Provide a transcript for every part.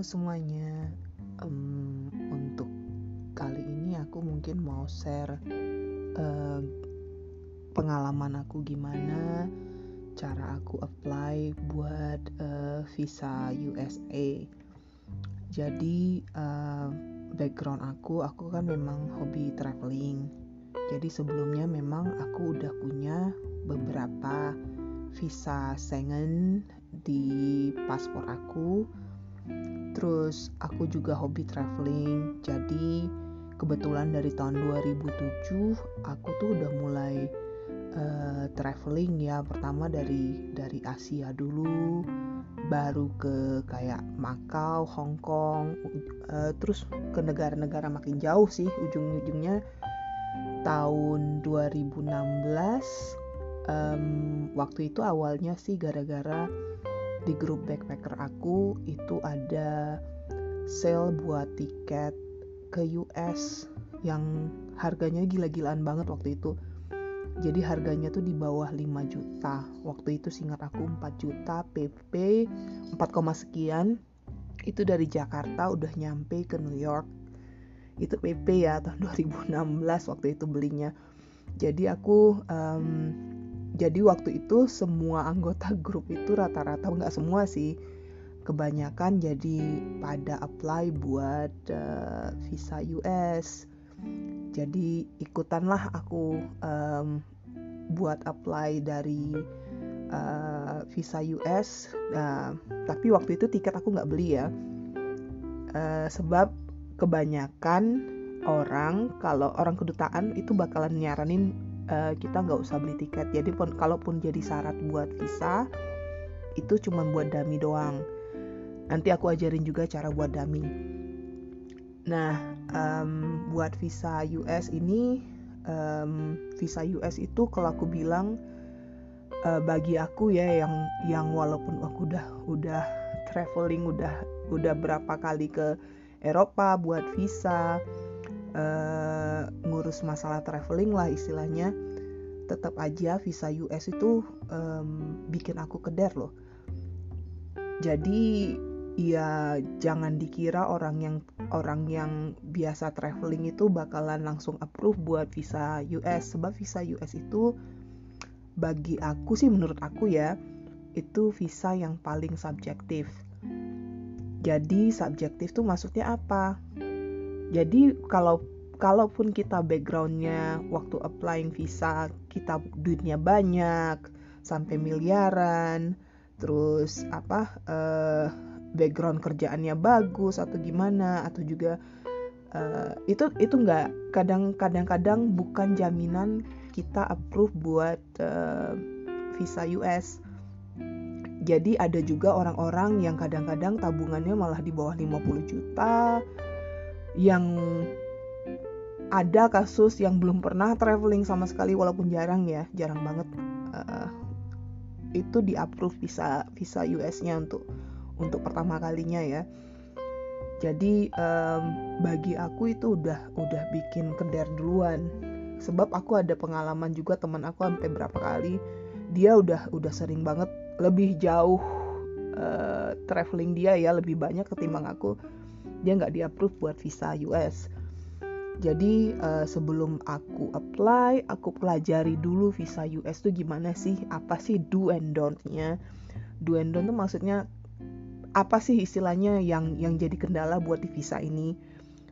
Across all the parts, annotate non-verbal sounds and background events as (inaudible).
Semuanya, um, untuk kali ini aku mungkin mau share uh, pengalaman aku gimana cara aku apply buat uh, visa USA. Jadi uh, background aku, aku kan memang hobi traveling. Jadi sebelumnya memang aku udah punya beberapa visa Schengen di paspor aku terus aku juga hobi traveling. Jadi kebetulan dari tahun 2007 aku tuh udah mulai uh, traveling ya. Pertama dari dari Asia dulu baru ke kayak Makau, Hong Kong, uh, terus ke negara-negara makin jauh sih. Ujung-ujungnya tahun 2016 um, waktu itu awalnya sih gara-gara di grup backpacker aku itu ada sale buat tiket ke US yang harganya gila-gilaan banget waktu itu. Jadi harganya tuh di bawah 5 juta. Waktu itu singkat aku 4 juta PP 4, sekian. Itu dari Jakarta udah nyampe ke New York. Itu PP ya tahun (laughs) 2016 waktu itu belinya. Jadi aku um, jadi waktu itu semua anggota (laughs) grup itu rata-rata nggak semua sih kebanyakan jadi pada apply buat uh, visa US jadi ikutanlah aku um, buat apply dari uh, visa US nah, tapi waktu itu tiket aku nggak beli ya. Uh, sebab kebanyakan orang kalau orang kedutaan itu bakalan nyaranin uh, kita nggak usah beli tiket. Jadi pun kalaupun jadi syarat buat visa itu cuma buat dami doang. Nanti aku ajarin juga cara buat dami nah um, buat visa US ini um, visa US itu kalau aku bilang uh, bagi aku ya yang yang walaupun aku udah udah traveling udah udah berapa kali ke Eropa buat visa uh, ngurus masalah traveling lah istilahnya tetap aja visa US itu um, bikin aku keder loh. Jadi ya jangan dikira orang yang orang yang biasa traveling itu bakalan langsung approve buat visa US sebab visa US itu bagi aku sih menurut aku ya itu visa yang paling subjektif. Jadi subjektif tuh maksudnya apa jadi kalau kalaupun kita backgroundnya waktu applying visa kita duitnya banyak sampai miliaran terus apa uh, background kerjaannya bagus atau gimana atau juga uh, itu itu nggak kadang kadang kadang bukan jaminan kita approve buat uh, visa US jadi ada juga orang-orang yang kadang-kadang tabungannya malah di bawah 50 juta yang ada kasus yang belum pernah traveling sama sekali walaupun jarang ya jarang banget uh, itu di approve visa visa US-nya untuk untuk pertama kalinya ya. Jadi um, bagi aku itu udah udah bikin keder duluan. Sebab aku ada pengalaman juga teman aku sampai berapa kali dia udah udah sering banget lebih jauh uh, traveling dia ya lebih banyak ketimbang aku dia nggak di approve buat visa US jadi uh, sebelum aku apply aku pelajari dulu visa US tuh gimana sih? Apa sih do and don't-nya? Do and don't tuh maksudnya apa sih istilahnya yang yang jadi kendala buat di visa ini?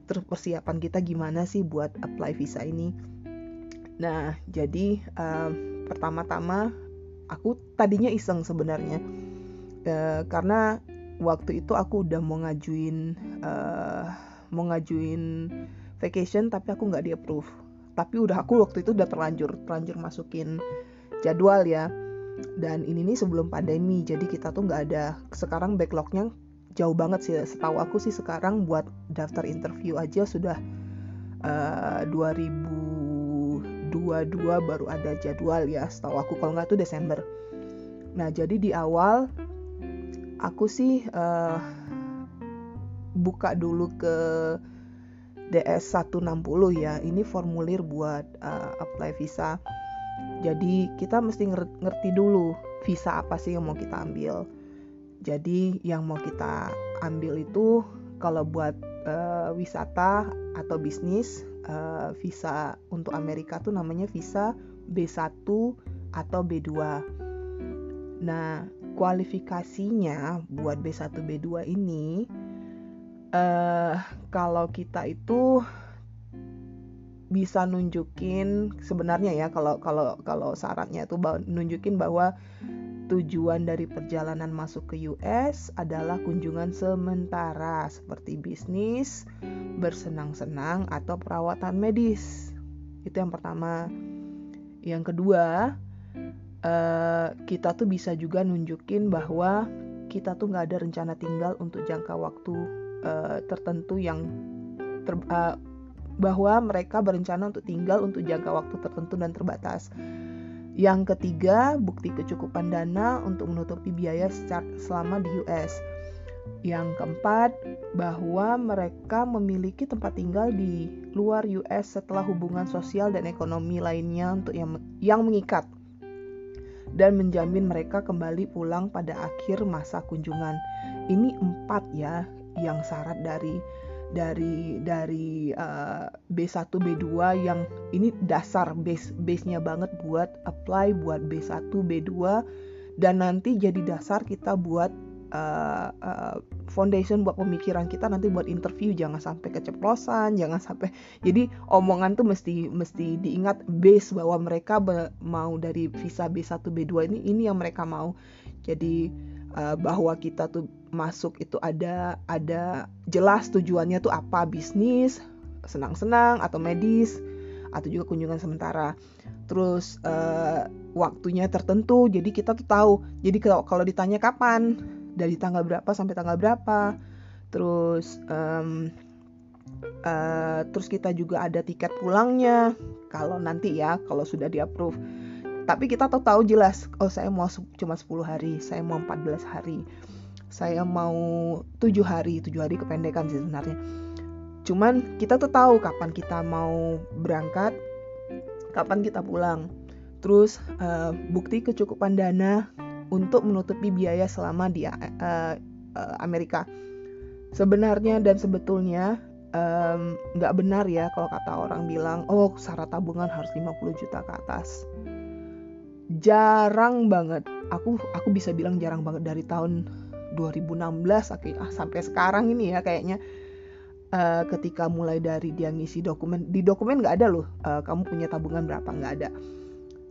Terus persiapan kita gimana sih buat apply visa ini? Nah jadi uh, pertama-tama aku tadinya iseng sebenarnya. Uh, karena waktu itu aku udah mau ngajuin uh, mau ngajuin vacation tapi aku nggak di approve tapi udah aku waktu itu udah terlanjur terlanjur masukin jadwal ya. Dan ini nih sebelum pandemi jadi kita tuh nggak ada sekarang backlognya jauh banget sih. Setahu aku sih sekarang buat daftar interview aja sudah uh, 2022 baru ada jadwal ya setahu aku. Kalau nggak tuh Desember. Nah jadi di awal aku sih uh, buka dulu ke DS 160 ya. Ini formulir buat uh, apply visa. Jadi kita mesti ngerti dulu visa apa sih yang mau kita ambil. Jadi yang mau kita ambil itu kalau buat uh, wisata atau bisnis uh, visa untuk Amerika tuh namanya visa B1 atau B2. Nah, kualifikasinya buat B1 B2 ini uh, kalau kita itu bisa nunjukin sebenarnya ya kalau kalau kalau syaratnya itu nunjukin bahwa tujuan dari perjalanan masuk ke US adalah kunjungan sementara seperti bisnis, bersenang-senang atau perawatan medis. Itu yang pertama. Yang kedua, uh, kita tuh bisa juga nunjukin bahwa kita tuh nggak ada rencana tinggal untuk jangka waktu uh, tertentu yang ter, uh, bahwa mereka berencana untuk tinggal untuk jangka waktu tertentu dan terbatas. Yang ketiga, bukti kecukupan dana untuk menutupi biaya selama di US. Yang keempat, bahwa mereka memiliki tempat tinggal di luar US setelah hubungan sosial dan ekonomi lainnya untuk yang, yang mengikat dan menjamin mereka kembali pulang pada akhir masa kunjungan. Ini empat ya yang syarat dari dari dari uh, B1 B2 yang ini dasar base base-nya banget buat apply buat B1 B2 dan nanti jadi dasar kita buat uh, uh, foundation buat pemikiran kita nanti buat interview. Jangan sampai keceplosan jangan sampai. Jadi omongan tuh mesti mesti diingat base bahwa mereka be, mau dari visa B1 B2 ini ini yang mereka mau. Jadi uh, bahwa kita tuh masuk itu ada ada jelas tujuannya tuh apa? Bisnis senang-senang atau medis atau juga kunjungan sementara. Terus uh, waktunya tertentu. Jadi kita tuh tahu. Jadi kalau kalau ditanya kapan dari tanggal berapa sampai tanggal berapa. Terus um, uh, terus kita juga ada tiket pulangnya. Kalau nanti ya kalau sudah di approve tapi kita tuh tahu jelas oh saya mau cuma 10 hari saya mau 14 hari. Saya mau tujuh hari tujuh hari kependekan sih sebenarnya. Cuman kita tuh tahu kapan kita mau berangkat kapan kita pulang. Terus uh, bukti kecukupan dana untuk menutupi biaya selama di uh, uh, Amerika. Sebenarnya dan sebetulnya nggak um, benar ya kalau kata orang bilang oh syarat tabungan harus 50 juta ke atas. Jarang banget. Aku aku bisa bilang jarang banget dari tahun 2016 ah, sampai sekarang ini ya kayaknya. Uh, ketika mulai dari dia ngisi dokumen di dokumen nggak ada loh uh, kamu punya tabungan berapa? Nggak ada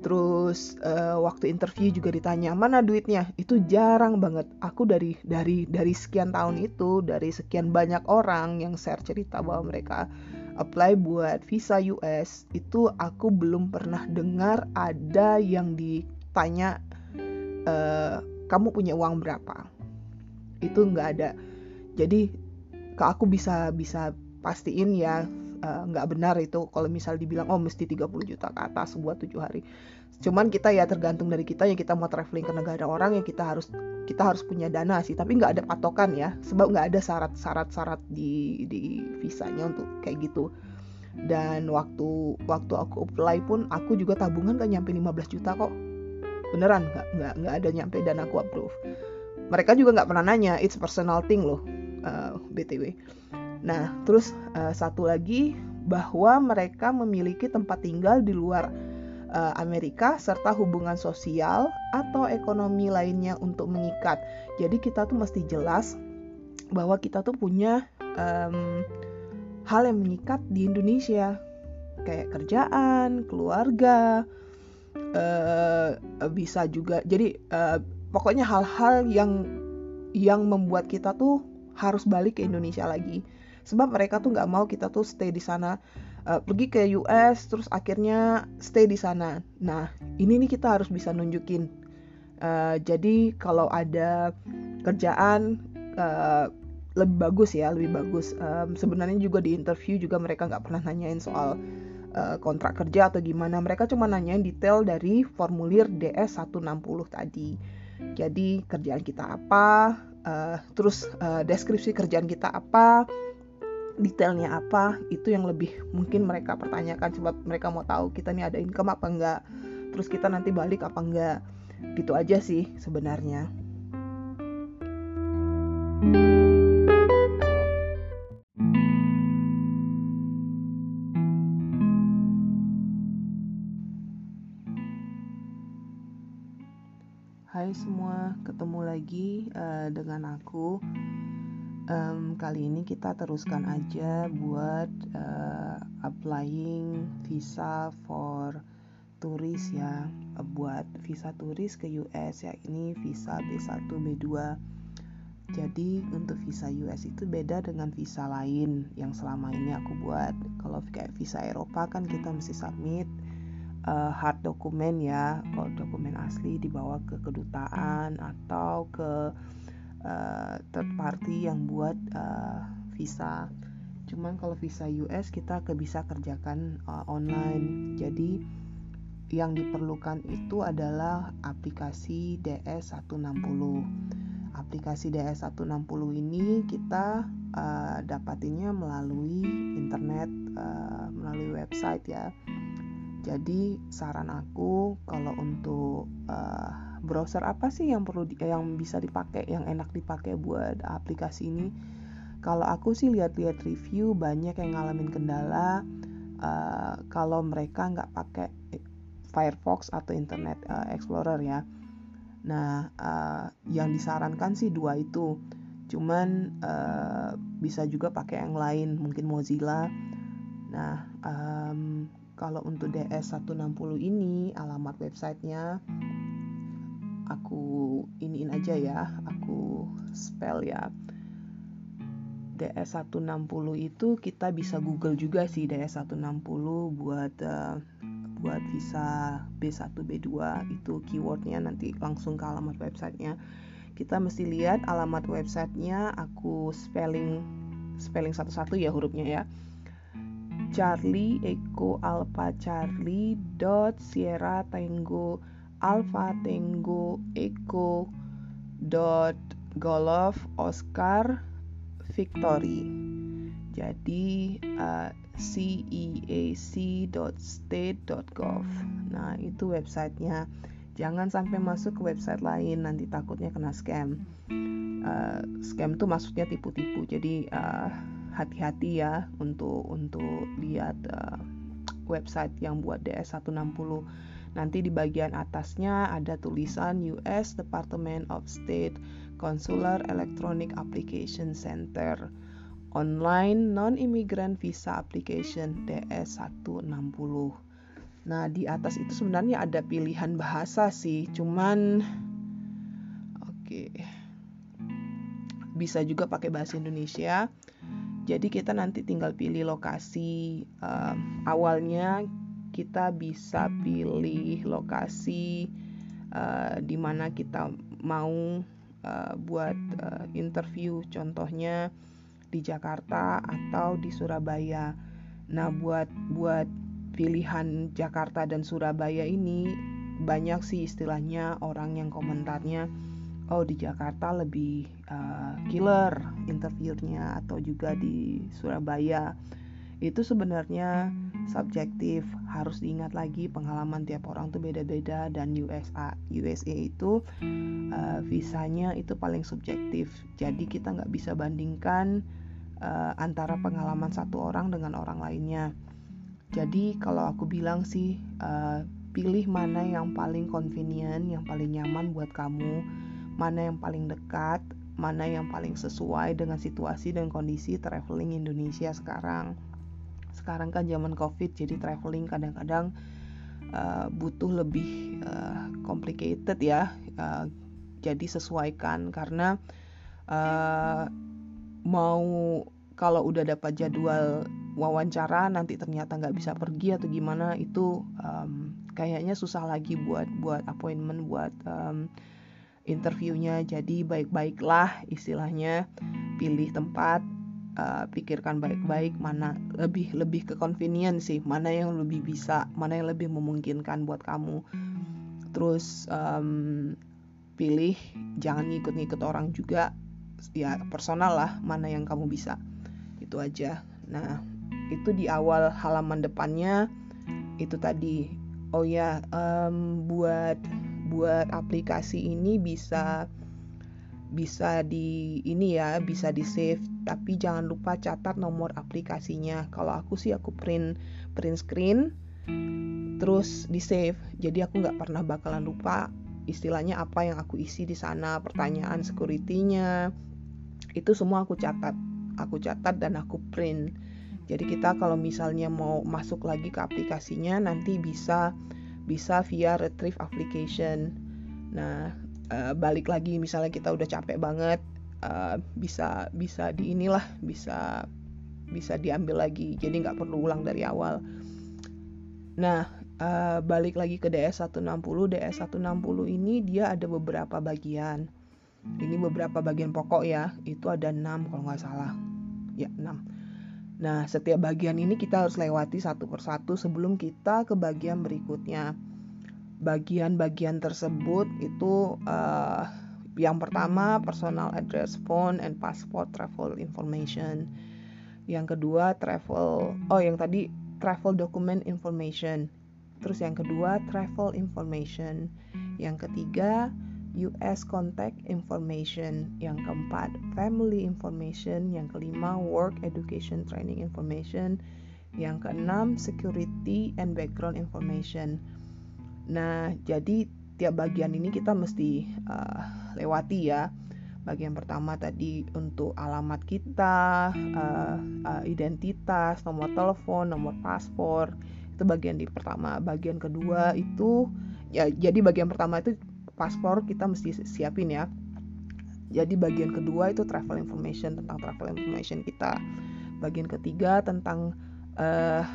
terus uh, waktu interview juga ditanya mana duitnya? Itu jarang banget. Aku dari dari dari sekian tahun itu dari sekian banyak orang yang share cerita bahwa mereka apply buat visa US itu aku belum pernah dengar ada yang ditanya e, kamu punya uang berapa? Itu nggak ada. Jadi ke aku bisa bisa pastiin ya eh, nggak uh, benar itu. Kalau misal dibilang oh mesti 30 juta ke atas buat tujuh hari cuman kita ya tergantung dari kita ya kita mau traveling ke negara orang ya kita harus kita harus punya dana sih. Tapi nggak ada patokan ya sebab nggak ada syarat-syarat syarat di di visanya untuk kayak gitu. Dan waktu waktu aku apply pun aku juga tabungan gak nyampe 15 juta kok. Beneran nggak nggak nggak ada nyampe dan aku approve. Mereka juga nggak pernah nanya it's personal thing loh uh, btw nah terus uh, satu lagi bahwa mereka memiliki tempat tinggal di luar uh, Amerika serta hubungan sosial atau ekonomi lainnya untuk mengikat. Jadi kita tuh mesti jelas bahwa kita tuh punya um, hal yang mengikat di Indonesia. Kayak kerjaan, keluarga, uh, bisa juga. Jadi uh, pokoknya hal-hal yang yang membuat kita tuh harus balik ke Indonesia lagi. Sebab mereka tuh nggak mau kita tuh stay di sana uh, pergi ke US terus akhirnya stay di sana. Nah ini nih kita harus bisa nunjukin. Uh, jadi kalau ada kerjaan uh, lebih bagus ya, lebih bagus. Um, sebenarnya juga di interview juga mereka nggak pernah nanyain soal kontrak kerja atau gimana. Mereka cuma nanyain detail dari formulir DS 160 tadi. Jadi kerjaan kita apa, uh, terus uh, deskripsi kerjaan kita apa, detailnya apa itu yang lebih mungkin mereka pertanyakan sebab mereka mau tahu kita nih ada income apa enggak terus kita nanti balik apa enggak gitu aja sih sebenarnya Hai semua, ketemu lagi uh, dengan aku. Um, kali ini kita teruskan aja buat uh, applying visa for turis ya, uh, buat visa turis ke US ya. Ini visa B1, B2. Jadi untuk visa US itu beda dengan visa lain yang selama ini aku buat. Kalau kayak visa Eropa kan kita mesti submit uh, hard dokumen ya kalau dokumen asli dibawa ke kedutaan atau ke uh, third party yang buat uh, visa. Cuman kalau visa US kita ke bisa kerjakan uh, online. Jadi yang diperlukan itu adalah aplikasi DS160 aplikasi DS160 ini kita uh, dapatinnya melalui internet uh, melalui website ya. Jadi saran aku kalau untuk uh, browser apa sih yang perlu di, yang bisa dipakai, yang enak dipakai buat aplikasi ini? Kalau aku sih lihat-lihat review banyak yang ngalamin kendala uh, kalau mereka nggak pakai Firefox atau Internet uh, Explorer ya. Nah, uh, yang disarankan sih dua itu. Cuman uh, bisa juga pakai yang lain, mungkin Mozilla. Nah, um, kalau untuk DS160 ini alamat websitenya aku iniin aja ya, aku spell ya. DS160 itu kita bisa Google juga sih DS160 buat uh, buat visa B1 B2 itu keywordnya nanti langsung ke alamat websitenya kita mesti lihat alamat websitenya aku spelling spelling satu-satu ya hurufnya ya Charlie Echo Alpha Charlie dot Sierra Tango Alpha Tango Echo dot Golf Oscar Victory. Jadi uh, ceac.state.gov nah itu websitenya. Jangan sampai masuk ke website lain nanti takutnya kena scam. Uh, scam tuh maksudnya tipu-tipu. Jadi uh, hati-hati ya untuk untuk lihat uh, website yang buat DS160. Nanti di bagian atasnya ada tulisan US Department of State Consular Electronic Application Center Online Non-Immigrant Visa Application DS160. Nah, di atas itu sebenarnya ada pilihan bahasa sih, cuman oke. Okay. Bisa juga pakai bahasa Indonesia jadi kita nanti tinggal pilih lokasi. Uh, awalnya kita bisa pilih lokasi uh, di mana kita mau uh, buat uh, interview, contohnya di Jakarta atau di Surabaya. Nah, buat buat pilihan Jakarta dan Surabaya ini banyak sih istilahnya orang yang komentarnya oh di Jakarta lebih uh, killer interviewnya atau juga di Surabaya itu sebenarnya subjektif harus diingat lagi pengalaman tiap orang tuh beda-beda dan USA USA itu uh, visanya itu paling subjektif. Jadi kita nggak bisa bandingkan uh, antara pengalaman satu orang dengan orang lainnya. Jadi kalau aku bilang sih uh, pilih mana yang paling convenient yang paling nyaman buat kamu mana yang paling dekat, mana yang paling sesuai dengan situasi dan kondisi traveling Indonesia sekarang. Sekarang kan zaman Covid, jadi traveling kadang-kadang uh, butuh lebih uh, complicated ya. Uh, jadi sesuaikan karena uh, mau kalau udah dapat jadwal wawancara nanti ternyata nggak bisa pergi atau gimana itu um, kayaknya susah lagi buat buat appointment buat um, interviewnya jadi baik-baiklah istilahnya pilih tempat uh, pikirkan baik-baik mana lebih lebih ke convenience sih mana yang lebih bisa mana yang lebih memungkinkan buat kamu. Terus um, pilih jangan ngikut-ngikut orang juga. Ya personal lah mana yang kamu bisa. Itu aja. Nah itu di awal halaman depannya itu tadi. Oh ya um, buat buat aplikasi ini bisa bisa di ini ya bisa di save. Tapi jangan lupa catat nomor aplikasinya. Kalau aku sih aku print print screen terus di save. Jadi aku nggak pernah bakalan lupa istilahnya apa yang aku isi di sana pertanyaan securitynya. Itu semua aku catat. Aku catat dan aku print. Jadi kita kalau misalnya mau masuk lagi ke aplikasinya nanti bisa bisa via retrieve application. Nah uh, balik lagi misalnya kita udah capek banget uh, bisa bisa di inilah bisa bisa diambil lagi. Jadi nggak perlu ulang dari awal. Nah uh, balik lagi ke DS 160 DS 160 ini dia ada beberapa bagian. Ini beberapa bagian pokok ya. Itu ada 6 kalau nggak salah. Ya 6 Nah, setiap bagian ini kita harus lewati satu persatu sebelum kita ke bagian berikutnya bagian-bagian tersebut itu uh, yang pertama personal address, phone and passport travel information. Yang kedua travel oh yang tadi travel document information. Terus yang kedua travel information. Yang ketiga US contact information. Yang keempat family information. Yang kelima work education training information. Yang keenam security and background information. Nah, jadi tiap bagian ini kita mesti uh, lewati ya. Bagian pertama tadi untuk alamat kita, uh, uh, identitas, nomor telepon, nomor paspor. Itu bagian di pertama. Bagian kedua itu ya jadi bagian pertama itu paspor kita mesti siapin ya. Jadi bagian kedua itu travel information tentang travel information kita. Bagian ketiga tentang uh,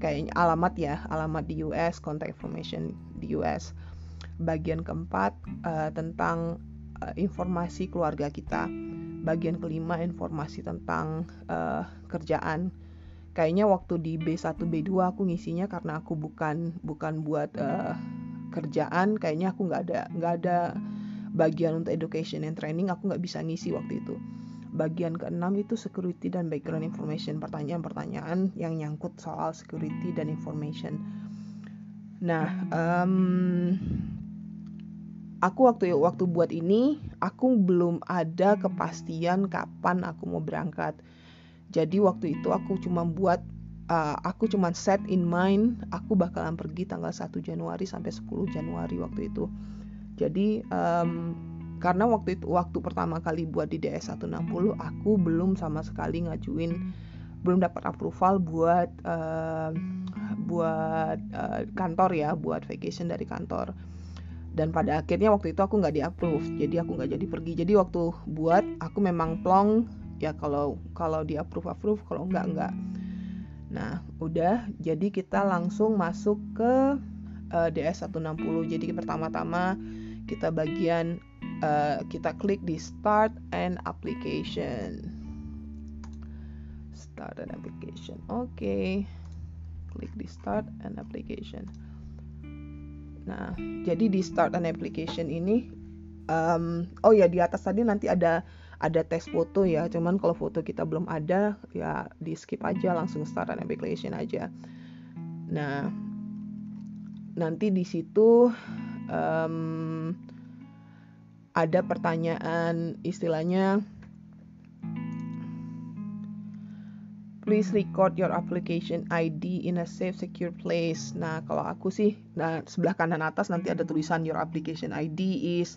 kayaknya alamat ya alamat di US contact information di US bagian keempat uh, tentang uh, informasi keluarga kita. Bagian kelima informasi tentang uh, kerjaan. Kayaknya waktu di B1 B2 aku ngisinya karena aku bukan bukan buat uh, kerjaan. Kayaknya aku nggak ada nggak ada bagian untuk education and training aku nggak bisa ngisi waktu itu bagian keenam itu security dan background information pertanyaan-pertanyaan yang nyangkut soal security dan information. Nah um, aku waktu waktu buat ini aku belum ada kepastian kapan aku mau berangkat. Jadi waktu itu aku cuma buat uh, aku cuma set in mind aku bakalan pergi tanggal 1 Januari sampai 10 Januari waktu itu. Jadi um, karena waktu itu waktu pertama kali buat di DS 160 aku belum sama sekali ngajuin belum dapat approval buat uh, buat uh, kantor ya buat vacation dari kantor. Dan pada akhirnya waktu itu aku nggak di approve jadi aku nggak jadi pergi. Jadi waktu buat aku memang plong ya kalau kalau di approve approve kalau nggak nggak. Nah udah jadi kita langsung masuk ke uh, DS 160 jadi pertama-tama kita bagian uh, kita klik di start an application. Start an application. Oke. Okay. klik di start an application. Nah jadi di start an application ini um, oh ya di atas tadi nanti ada ada tes foto ya. Cuman kalau foto kita belum ada ya di skip aja langsung start an application aja. Nah nanti di situ um, ada pertanyaan istilahnya please record your application ID in a safe secure place. Nah, kalau aku sih nah sebelah kanan atas nanti ada tulisan your application ID is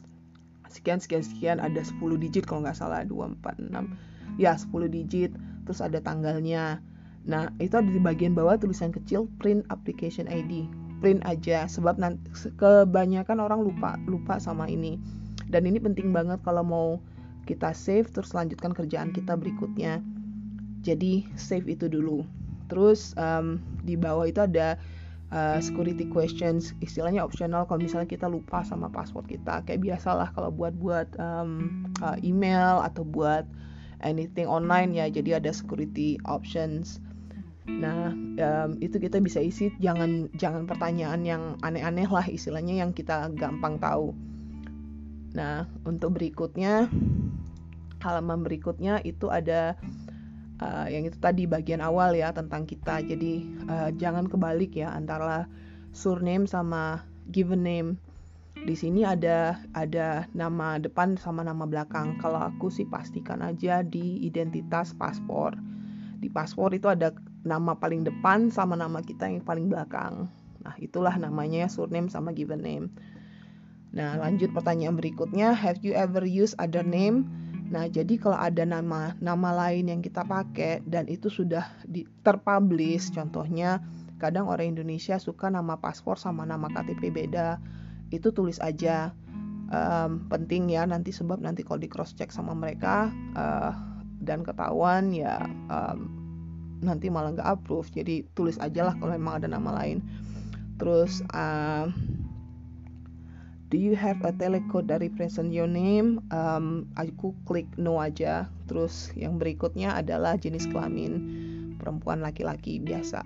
sekian sekian sekian ada 10 digit kalau nggak salah 246. Ya, 10 digit terus ada tanggalnya. Nah, itu ada di bagian bawah tulisan kecil print application ID. Print aja sebab nanti kebanyakan orang lupa lupa sama ini dan ini penting banget kalau mau kita save terus lanjutkan kerjaan kita berikutnya. Jadi save itu dulu. Terus um, di bawah itu ada uh, security questions. Istilahnya optional kalau misalnya kita lupa sama password kita. Kayak biasalah kalau buat buat um, uh, email atau buat anything online ya. Jadi ada security options. Nah, um, itu kita bisa isi. Jangan jangan pertanyaan yang aneh-aneh lah istilahnya yang kita gampang tahu. Nah, untuk berikutnya halaman berikutnya itu ada uh, yang itu tadi bagian awal ya tentang kita. Jadi uh, jangan kebalik ya antara surname sama given name. di sini ada ada nama depan sama nama belakang. Kalau aku sih pastikan aja di identitas paspor. Di paspor itu ada nama paling depan sama nama kita yang paling belakang. Nah, itulah namanya surname sama given name. Nah, lanjut pertanyaan berikutnya, have you ever used other name? Nah, jadi kalau ada nama nama lain yang kita pakai dan itu sudah di, terpublish, contohnya kadang orang Indonesia suka nama paspor sama nama KTP beda itu tulis aja. Um, penting ya nanti sebab nanti kalau di cross check sama mereka uh, dan ketahuan ya um, nanti malah nggak approve. Jadi tulis aja lah kalau memang ada nama lain. Terus uh, do you have a telecode dari present your name um, aku klik no aja terus yang berikutnya adalah jenis kelamin perempuan laki-laki biasa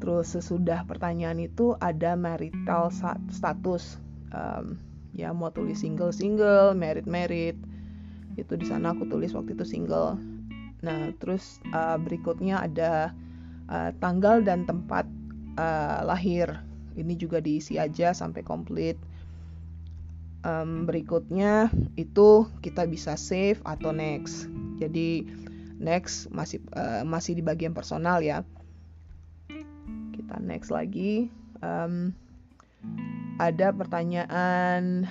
Terus sesudah pertanyaan itu ada marital status. Um, ya mau tulis single single, married married. Itu di sana aku tulis waktu itu single. Nah terus uh, berikutnya ada uh, tanggal dan tempat uh, lahir. Ini juga diisi aja sampai komplit. Um, berikutnya itu kita bisa save atau next. Jadi next masih uh, masih di bagian personal ya. Kita next lagi. Um, ada pertanyaan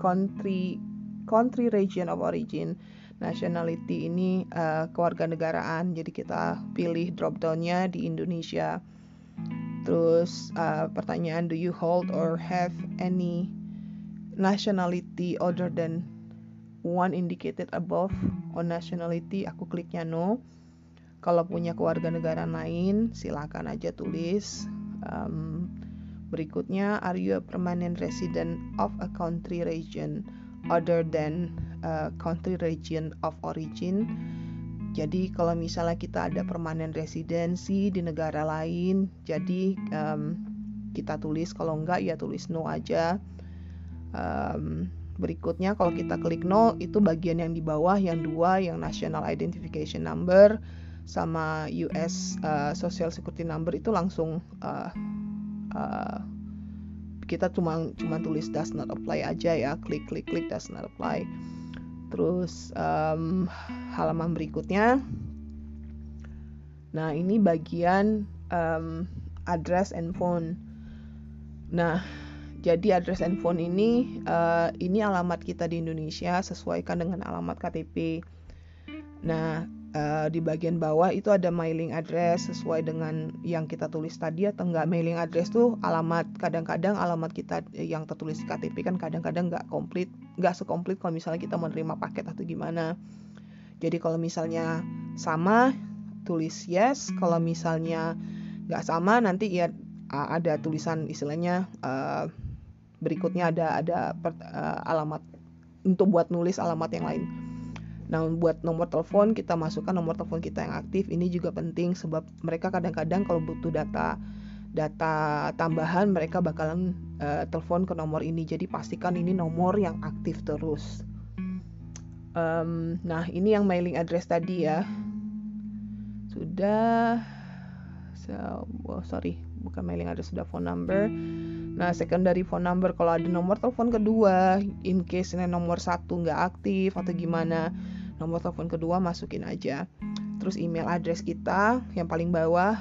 country country region of origin. Nationality ini uh, kewarganegaraan. Jadi kita pilih drop downnya di Indonesia. Terus uh, pertanyaan do you hold or have any nationality other than one indicated above on nationality aku kliknya no kalau punya keluarga negara lain, silakan aja tulis. Um, berikutnya, are you a permanent resident of a country region other than a country region of origin? Jadi kalau misalnya kita ada permanent residency di negara lain, jadi um, kita tulis. Kalau enggak ya tulis no aja. Um, berikutnya kalau kita klik no, itu bagian yang di bawah yang dua, yang national identification number sama US uh, Social Security Number itu langsung uh, uh, kita cuma cuma tulis does not apply aja ya. Klik klik klik does not apply. Terus um, halaman berikutnya. Nah ini bagian um, address and phone. Nah jadi address and phone ini uh, ini alamat kita di Indonesia sesuaikan dengan alamat KTP nah uh, di bagian bawah itu ada mailing address sesuai dengan yang kita tulis tadi atau enggak. Mailing address tuh alamat kadang-kadang alamat kita yang tertulis di KTP kan kadang-kadang nggak komplit nggak sekomplit kalau misalnya kita menerima paket atau gimana. Jadi kalau misalnya sama tulis yes. Kalau misalnya nggak sama nanti ya ada tulisan istilahnya uh, berikutnya ada ada per, uh, alamat untuk buat nulis alamat yang lain Nah, buat nomor telepon kita masukkan nomor telepon kita yang aktif. Ini juga penting sebab mereka kadang-kadang kalau butuh data data tambahan mereka bakalan uh, telepon ke nomor ini. Jadi pastikan ini nomor yang aktif terus. Um, nah, ini yang mailing address tadi ya. Sudah so, oh, sorry, bukan mailing address sudah phone number. Nah, secondary phone number kalau ada nomor telepon kedua, in case ini nomor satu nggak aktif atau gimana, nomor telepon kedua masukin aja. Terus email address kita yang paling bawah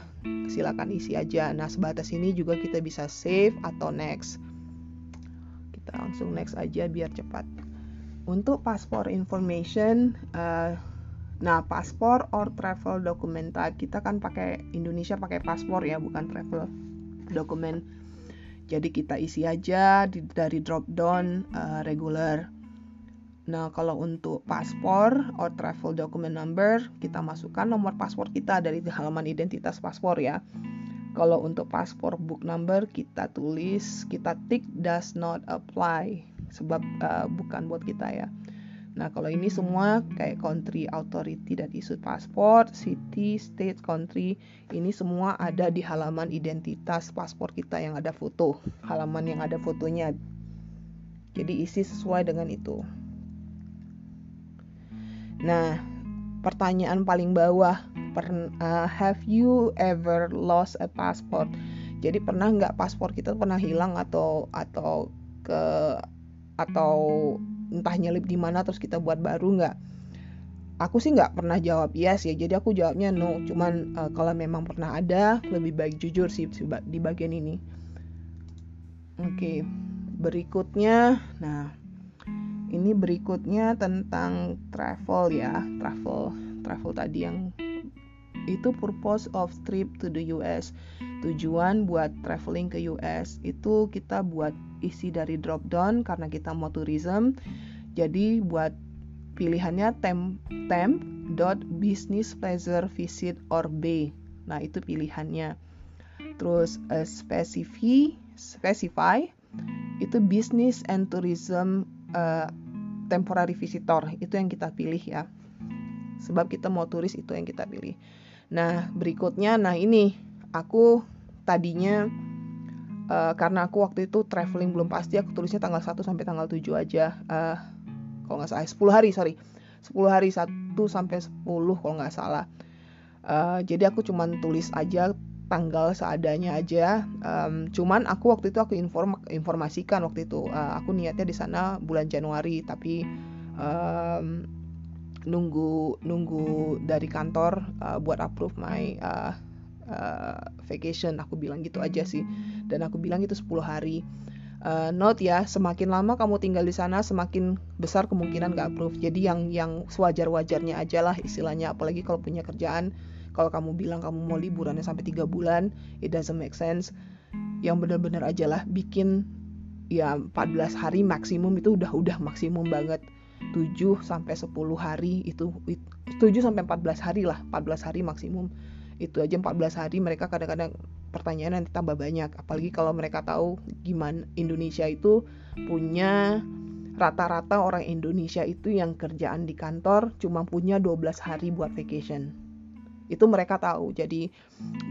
silakan isi aja. Nah sebatas ini juga kita bisa save atau next. Kita langsung next aja biar cepat. Untuk paspor information uh, nah paspor or travel dokumenta kita kan pakai Indonesia pakai paspor ya bukan travel dokumen jadi kita isi aja di, dari drop down uh, regular Nah, kalau untuk paspor or travel document number, kita masukkan nomor paspor kita dari halaman identitas paspor ya. Kalau untuk paspor book number, kita tulis, kita tick does not apply sebab uh, bukan buat kita ya. Nah, kalau ini semua kayak country authority that issued passport, city, state, country, ini semua ada di halaman identitas paspor kita yang ada foto, halaman yang ada fotonya. Jadi isi sesuai dengan itu. Nah, pertanyaan paling bawah, per, uh, have you ever lost a passport? Jadi pernah nggak paspor kita pernah hilang atau atau ke atau entah nyelip di mana terus kita buat baru nggak aku sih nggak pernah jawab yes ya. Jadi aku jawabnya no. Cuman uh, kalau memang pernah ada lebih baik jujur sih di bagian ini. Oke okay. berikutnya. Nah ini berikutnya tentang travel ya. Travel travel tadi yang itu purpose of trip to the US tujuan buat traveling ke US itu kita buat isi dari drop down karena kita mau tourism. Jadi buat pilihannya temp temp dot business pleasure visit or B nah itu pilihannya. Terus uh, specify specify itu business and tourism uh, temporary visitor. Itu yang kita pilih ya. Sebab kita mau turis itu yang kita pilih. Nah, berikutnya nah ini aku tadinya uh, karena aku waktu itu traveling belum pasti aku tulisnya tanggal 1 sampai tanggal 7 aja. Uh, kalau nggak salah 10 hari, sorry. 10 hari 1 sampai 10 kalau nggak salah. Uh, jadi aku cuman tulis aja tanggal seadanya aja. Um, cuman aku waktu itu aku inform informasikan waktu itu uh, aku niatnya di sana bulan Januari tapi um, nunggu nunggu dari kantor uh, buat approve my uh, uh, vacation aku bilang gitu aja sih. Dan aku bilang itu 10 hari. Uh, note ya semakin lama kamu tinggal di sana semakin besar kemungkinan gak approve. Jadi yang yang sewajar wajarnya aja lah istilahnya. Apalagi kalau punya kerjaan kalau kamu bilang kamu mau liburannya sampai tiga bulan it doesn't make sense. Yang benar-benar aja lah bikin ya 14 hari maksimum itu udah udah maksimum banget. 7 sampai 10 hari itu 7 sampai 14 hari lah 14 hari maksimum itu aja 14 hari mereka kadang-kadang pertanyaan nanti tambah banyak apalagi kalau mereka tahu gimana Indonesia itu punya rata-rata orang Indonesia itu yang kerjaan di kantor cuma punya 12 hari buat vacation itu mereka tahu jadi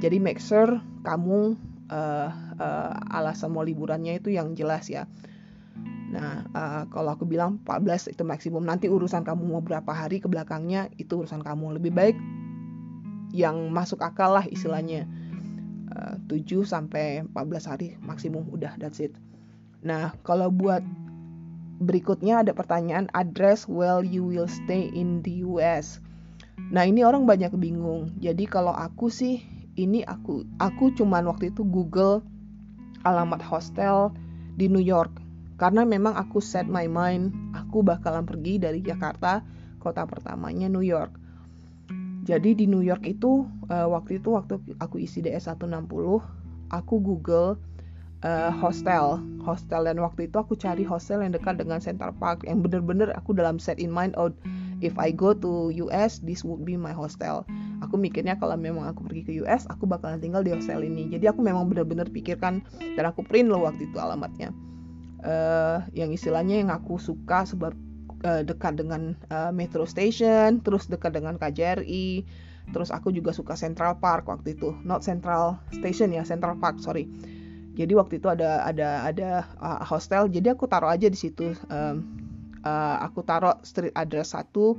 jadi make sure kamu uh, uh, alasan mau liburannya itu yang jelas ya Nah, uh, kalau aku bilang 14 itu maksimum. Nanti urusan kamu mau berapa hari ke belakangnya itu urusan kamu. Lebih baik yang masuk akal lah istilahnya. Uh, 7 sampai 14 hari maksimum udah that's it. Nah, kalau buat berikutnya ada pertanyaan address where you will stay in the US. Nah, ini orang banyak bingung. Jadi kalau aku sih ini aku aku cuman waktu itu Google alamat hostel di New York karena memang aku set my mind, aku bakalan pergi dari Jakarta, kota pertamanya New York. Jadi di New York itu uh, waktu itu waktu aku isi DS 160, aku Google uh, hostel, hostel dan waktu itu aku cari hostel yang dekat dengan Central Park yang bener-bener aku dalam set in mind oh if I go to US this would be my hostel. Aku mikirnya kalau memang aku pergi ke US aku bakalan tinggal di hostel ini. Jadi aku memang bener-bener pikirkan dan aku print loh waktu itu alamatnya uh, yang istilahnya yang aku suka sebab uh, dekat dengan uh, metro station, terus dekat dengan KJRI, terus aku juga suka Central Park waktu itu, not Central Station ya, Central Park sorry. Jadi waktu itu ada ada ada uh, hostel, jadi aku taruh aja di situ. Um, uh, aku taruh street address satu,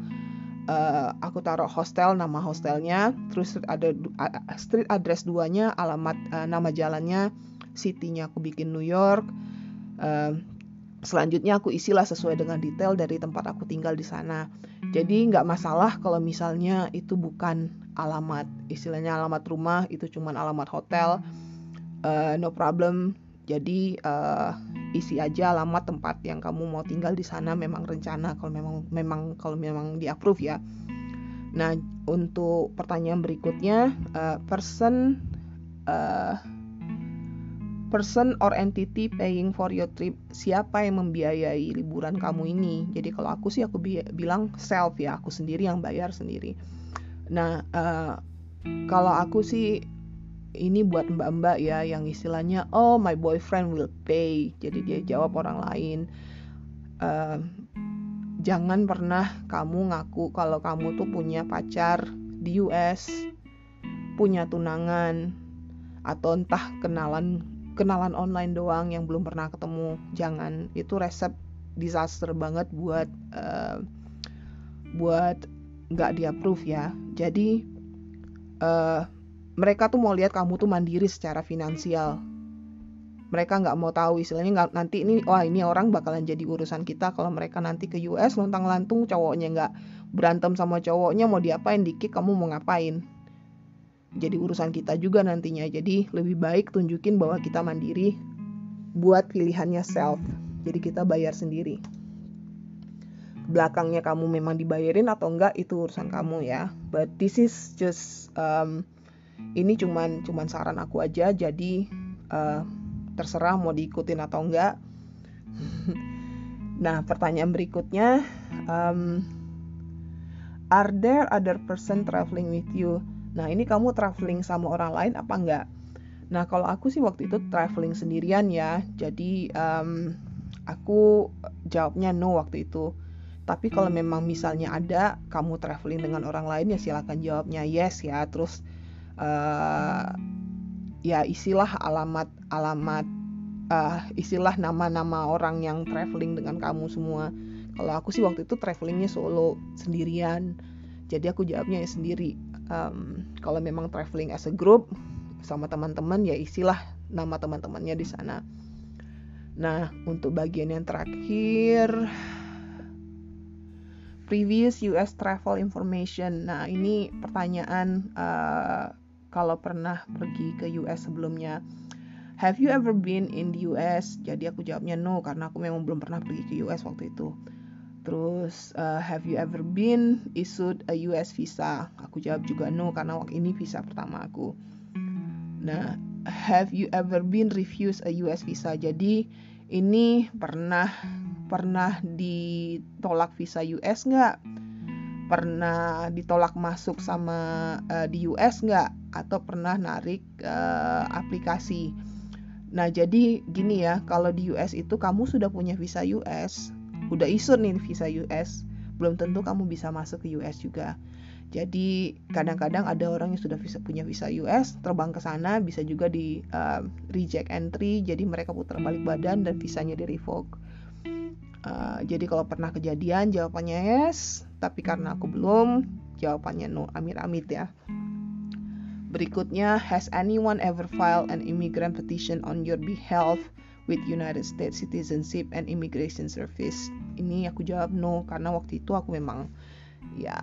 uh, aku taruh hostel nama hostelnya, terus ada uh, street address duanya, alamat uh, nama jalannya, citynya aku bikin New York, uh, selanjutnya aku isilah sesuai dengan detail dari tempat aku tinggal di sana. Jadi nggak masalah kalau misalnya itu bukan alamat, istilahnya alamat rumah itu cuma alamat hotel, uh, no problem. Jadi uh, isi aja alamat tempat yang kamu mau tinggal di sana memang rencana kalau memang memang kalau memang di approve ya. Nah untuk pertanyaan berikutnya uh, person uh, person or entity paying for your trip siapa yang membiayai liburan kamu ini? Jadi kalau aku sih aku bi bilang self ya aku sendiri yang bayar sendiri. Nah uh, kalau aku sih ini buat mbak-mbak ya yang istilahnya oh my boyfriend will pay. Jadi dia jawab orang lain uh, jangan pernah kamu ngaku kalau kamu tuh punya pacar di US punya tunangan atau entah kenalan kenalan online doang yang belum pernah ketemu. Jangan itu resep disaster banget buat uh, buat nggak di approve ya. Jadi uh, mereka tuh mau lihat kamu tuh mandiri secara finansial. Mereka nggak mau tahu istilahnya nggak nanti ini wah ini orang bakalan jadi urusan kita kalau mereka nanti ke US lontang lantung cowoknya nggak berantem sama cowoknya mau diapain dikit kamu mau ngapain jadi urusan kita juga nantinya. Jadi lebih baik tunjukin bahwa kita mandiri buat pilihannya self. Jadi kita bayar sendiri. Belakangnya kamu memang dibayarin atau enggak itu urusan kamu ya. But this is just um, ini cuman cuman saran aku aja. Jadi uh, terserah mau diikutin atau enggak. (laughs) Nah pertanyaan berikutnya um, are there other person traveling with you nah ini kamu traveling sama orang lain apa enggak? Nah kalau aku sih waktu itu traveling sendirian ya. Jadi um, aku jawabnya no waktu itu. Tapi kalau memang misalnya ada kamu traveling dengan orang lain ya silakan jawabnya yes ya. Terus uh, ya isilah alamat alamat uh, istilah nama-nama orang yang traveling dengan kamu semua. Kalau aku sih waktu itu travelingnya solo sendirian. Jadi aku jawabnya ya sendiri um, kalau memang traveling as a group sama teman-teman ya isilah nama teman-temannya di sana nah untuk bagian yang terakhir previous US travel information. Nah, ini pertanyaan uh, kalau pernah pergi ke US sebelumnya. Have you ever been in the US? Jadi aku jawabnya no karena aku memang belum pernah pergi ke US waktu itu. Terus uh, have you ever been issued a US visa? Aku jawab juga no karena waktu ini visa pertama aku. Nah, have you ever been refused a US visa? Jadi ini pernah pernah ditolak visa US nggak? Pernah ditolak masuk sama uh, di US nggak? Atau pernah narik uh, aplikasi? Nah jadi gini ya, kalau di US itu kamu sudah punya visa US, udah isu nih visa US, belum tentu kamu bisa masuk ke US juga. Jadi kadang-kadang ada orang yang sudah bisa punya visa US terbang ke sana bisa juga di uh, reject entry jadi mereka putar balik badan dan visanya di revoke. Uh, jadi kalau pernah kejadian jawabannya yes, tapi karena aku belum, jawabannya no. Amit-amit ya. Berikutnya, has anyone ever filed an immigrant petition on your behalf with United States Citizenship and Immigration Service? Ini aku jawab no karena waktu itu aku memang ya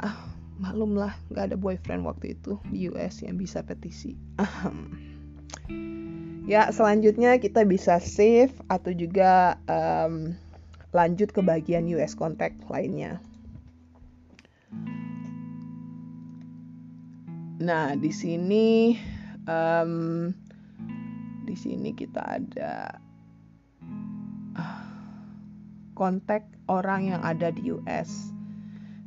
maklum lah nggak ada boyfriend waktu itu di US yang bisa petisi. ya selanjutnya kita bisa save atau juga um, lanjut ke bagian US contact lainnya. Nah, di sini um, di sini kita ada kontak orang yang ada di US.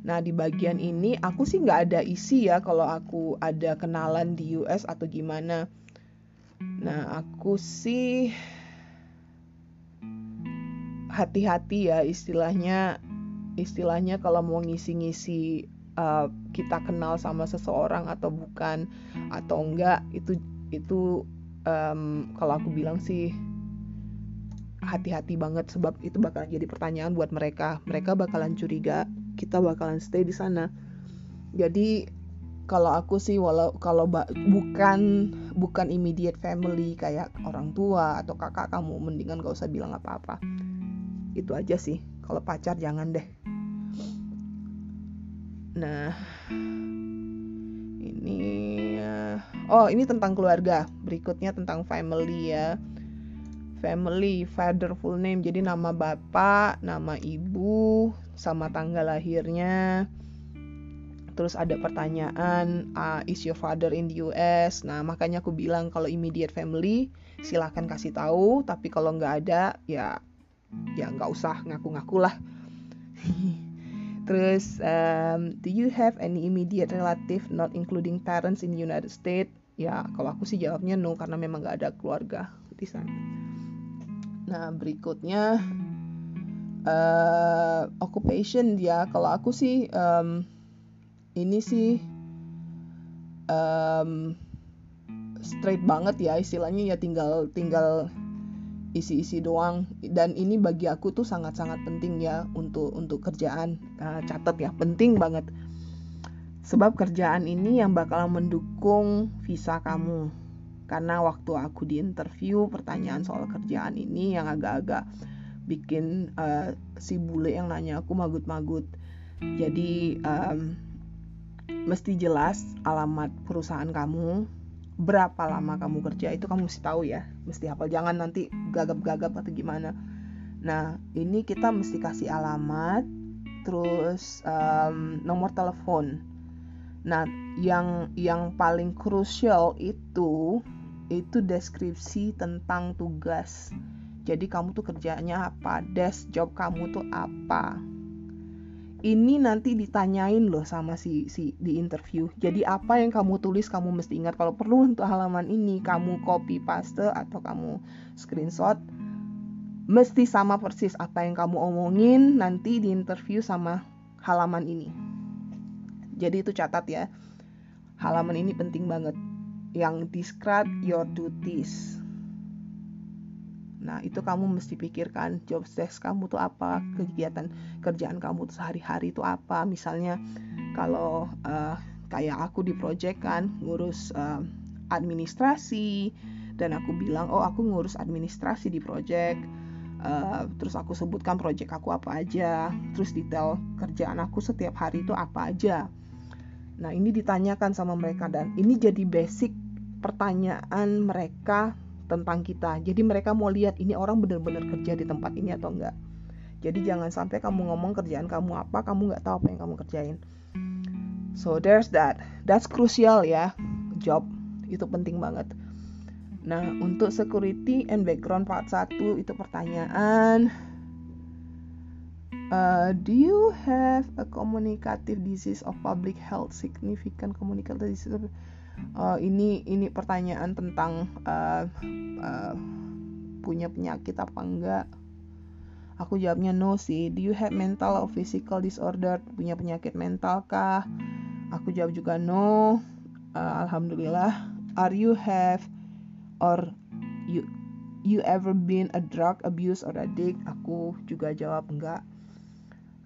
Nah, di bagian ini aku sih nggak ada isi ya kalau aku ada kenalan di US atau gimana. Nah, aku sih hati-hati ya istilahnya istilahnya kalau mau ngisi-ngisi uh, kita kenal sama seseorang atau bukan atau enggak itu itu um, kalau aku bilang sih hati-hati banget sebab itu bakalan jadi pertanyaan buat mereka. Mereka bakalan curiga kita bakalan stay di sana. Jadi kalau aku sih walau kalau bukan bukan immediate family kayak orang tua atau kakak kamu mendingan gak usah bilang apa-apa. Itu aja sih. Kalau pacar jangan deh. Nah ini uh, oh ini tentang keluarga. Berikutnya tentang family ya family father full name. Jadi nama bapak nama ibu sama tanggal lahirnya. Terus ada pertanyaan uh, is your father in the US nah makanya aku bilang kalau immediate family silahkan kasih tahu. Tapi kalau nggak ada ya ya nggak usah ngaku-ngaku lah. (laughs) Terus um, do you have any immediate relative not including parents in United States? Ya kalau aku sih jawabnya no karena memang nggak ada keluarga di sana nah berikutnya uh, occupation ya. Kalau aku sih um, ini sih um, straight banget ya istilahnya ya tinggal tinggal isi-isi doang. Dan ini bagi aku tuh sangat-sangat penting ya untuk untuk kerjaan. Uh, catat ya penting banget. Sebab kerjaan ini yang bakal mendukung visa kamu karena waktu aku di interview pertanyaan soal kerjaan ini yang agak-agak bikin uh, si bule yang nanya aku magut-magut. Jadi um, mesti jelas alamat perusahaan kamu berapa lama kamu kerja itu kamu mesti tahu ya. Mesti hafal jangan nanti gagap-gagap atau gimana. Nah ini kita mesti kasih alamat terus um, nomor telepon. Nah yang yang paling krusial itu itu deskripsi tentang tugas jadi kamu tuh kerjanya apa desk job kamu tuh apa ini nanti ditanyain loh sama si si di interview. Jadi apa yang kamu tulis kamu mesti ingat kalau perlu untuk halaman ini kamu copy paste atau kamu screenshot mesti sama persis apa yang kamu omongin nanti di interview sama halaman ini. Jadi itu catat ya. Halaman ini penting banget. Yang describe your duties Nah, itu kamu mesti pikirkan job desk kamu tuh apa, kegiatan kerjaan kamu tuh sehari-hari itu apa. Misalnya kalau uh, kayak aku di project kan ngurus uh, administrasi dan aku bilang, "Oh, aku ngurus administrasi di project." Uh, terus aku sebutkan project aku apa aja, terus detail kerjaan aku setiap hari itu apa aja. Nah, ini ditanyakan sama mereka dan ini jadi basic pertanyaan mereka tentang kita. Jadi mereka mau lihat ini orang benar-benar kerja di tempat ini atau enggak. Jadi jangan sampai kamu ngomong kerjaan kamu apa, kamu nggak tahu apa yang kamu kerjain. So there's that. That's crucial ya. Job itu penting banget. Nah, untuk security and background part 1 itu pertanyaan. Uh, do you have a communicative disease of public health significant communicative disease? Uh, ini ini pertanyaan tentang uh, uh, punya penyakit apa enggak? Aku jawabnya no sih. Do you have mental or physical disorder? Punya penyakit mental kah? Aku jawab juga no. Uh, alhamdulillah. Are you have or you you ever been a drug abuse or addict? Aku juga jawab enggak.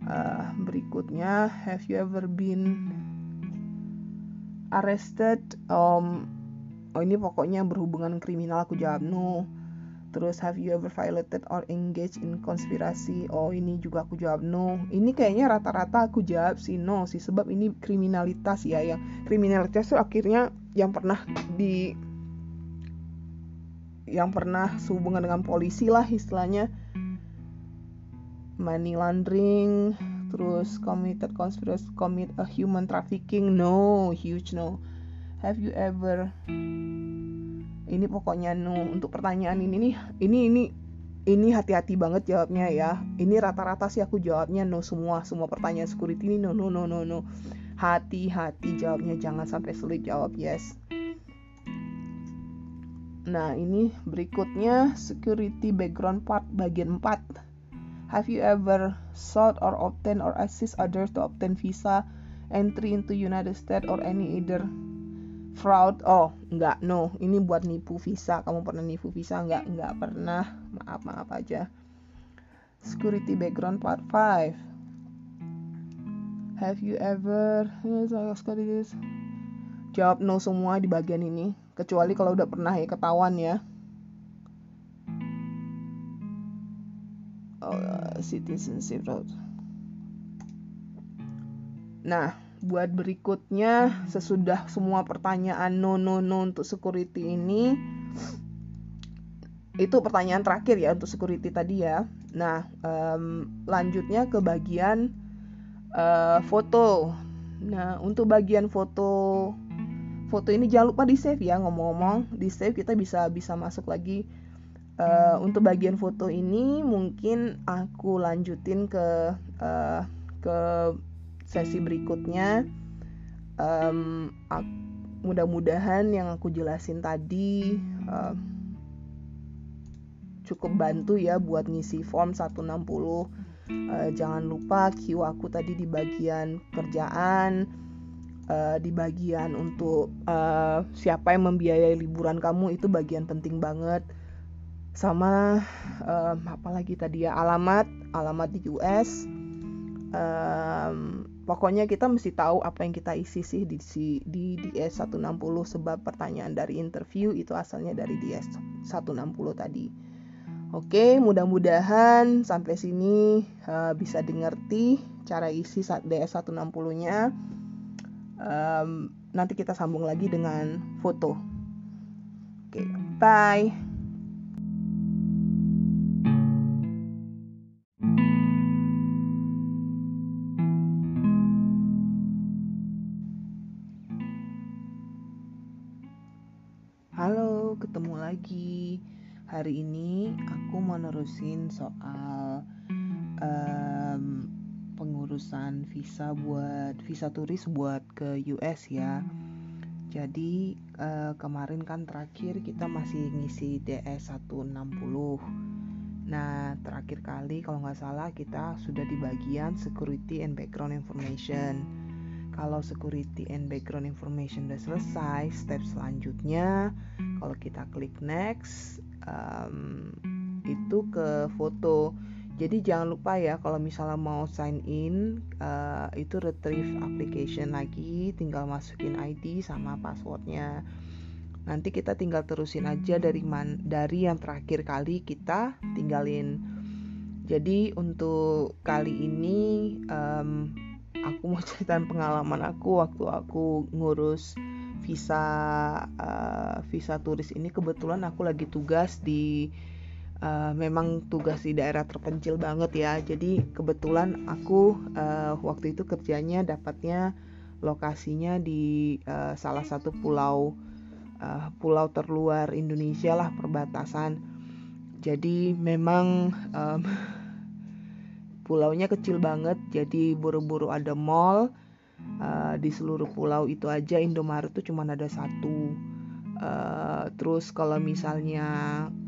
Uh, berikutnya. Have you ever been arrested um, oh ini pokoknya berhubungan kriminal aku jawab no terus have you ever violated or engaged in konspirasi oh ini juga aku jawab no ini kayaknya rata-rata aku jawab sih no sih. Sebab ini kriminalitas ya yang kriminalitas itu akhirnya yang pernah di yang pernah sehubungan dengan polisi lah istilahnya. Money laundering terus committed conspiracy commit a human trafficking? No huge no. Have you ever ini pokoknya no untuk pertanyaan ini nih ini ini ini hati-hati banget jawabnya ya. Ini rata-rata sih aku jawabnya no semua semua pertanyaan security ini no no no no no. Hati-hati jawabnya jangan sampai sulit jawab yes. Nah, ini berikutnya security background part bagian 4. Have you ever sought or obtained or assist others to obtain visa entry into United States or any other fraud? Oh, enggak, no. Ini buat nipu visa. Kamu pernah nipu visa? Enggak, enggak pernah. Maaf, maaf aja. Security background part 5. Have you ever Jawab no semua di bagian ini, kecuali kalau udah pernah ya ketahuan ya. Uh, citizenship road. Nah, buat berikutnya sesudah semua pertanyaan no no no untuk security ini itu pertanyaan terakhir ya untuk security tadi ya. Nah, um, lanjutnya ke bagian uh, foto. Nah, untuk bagian foto foto ini jangan lupa di save ya ngomong-ngomong di save kita bisa bisa masuk lagi uh, untuk bagian foto ini mungkin aku lanjutin ke uh, ke sesi berikutnya. Um, mudah-mudahan yang aku jelasin tadi uh, cukup bantu ya buat ngisi form 160 uh, jangan lupa Q aku tadi di bagian kerjaan uh, di bagian untuk uh, siapa yang membiayai liburan kamu itu bagian penting banget sama um, apa lagi tadi ya alamat alamat di US um, pokoknya kita mesti tahu apa yang kita isi sih di di DS 160 sebab pertanyaan dari interview itu asalnya dari DS 160 tadi. Oke, mudah-mudahan sampai sini uh, bisa dimengerti cara isi DS 160-nya. Um, nanti kita sambung lagi dengan foto. Oke, bye. Hari ini aku mau nerusin soal um, pengurusan visa buat visa turis buat ke US ya. Jadi uh, kemarin kan terakhir kita masih ngisi DS 160. Nah, terakhir kali kalau nggak salah kita sudah di bagian security and background information. Kalau security and background information udah selesai, step selanjutnya kalau kita klik next, um, itu ke foto. Jadi jangan lupa ya kalau misalnya mau sign in uh, itu retrieve application lagi tinggal masukin ID sama passwordnya. Nanti kita tinggal terusin aja dari man dari yang terakhir kali kita tinggalin. Jadi untuk kali ini um, aku mau ceritain pengalaman aku waktu aku ngurus visa uh, visa turis ini. Kebetulan aku lagi tugas di uh, memang tugas di daerah terpencil banget ya. Jadi kebetulan aku uh, waktu itu kerjanya dapatnya lokasinya di uh, salah satu pulau uh, pulau terluar Indonesia lah perbatasan. Jadi memang um, pulaunya kecil banget jadi buru-buru ada mall uh, di seluruh pulau itu aja. Indomaret tuh cuma ada satu. Uh, terus kalau misalnya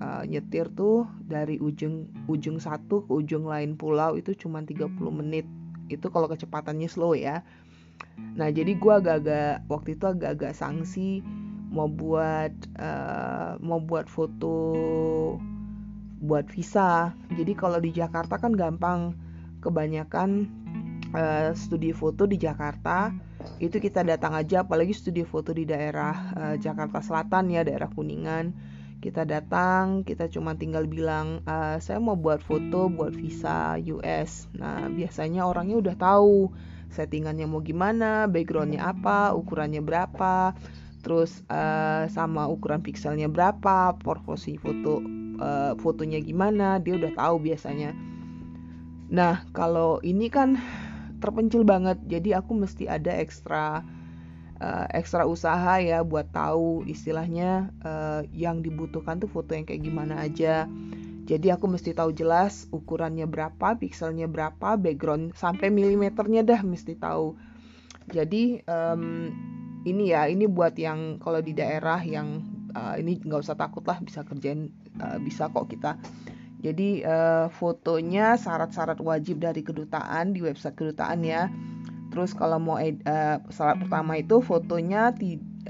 uh, nyetir tuh dari ujung ujung satu ke ujung lain pulau itu cuma 30 menit. Itu kalau kecepatannya slow ya. Nah jadi gue agak-agak waktu itu agak-agak sanksi mau buat uh, mau buat foto buat visa. Jadi kalau di Jakarta kan gampang kebanyakan uh, studi foto di Jakarta. Itu kita datang aja apalagi studi foto di daerah uh, Jakarta Selatan ya daerah Kuningan. Kita datang kita cuma tinggal bilang uh, saya mau buat foto buat visa US nah biasanya orangnya udah tahu settingannya mau gimana backgroundnya apa ukurannya berapa terus uh, sama ukuran pixelnya berapa proporsi foto uh, fotonya gimana dia udah tahu biasanya nah kalau ini kan terpencil banget. Jadi aku mesti ada ekstra uh, ekstra usaha ya buat tahu istilahnya uh, yang dibutuhkan tuh foto yang kayak gimana aja. Jadi aku mesti tahu jelas ukurannya berapa pixelnya berapa background sampai milimeternya dah mesti tahu. Jadi um, ini ya ini buat yang kalau di daerah yang uh, ini nggak usah takut lah bisa kerjain uh, bisa kok kita jadi uh, fotonya syarat-syarat wajib dari kedutaan di website kedutaan ya. Terus kalau mau uh, syarat pertama itu fotonya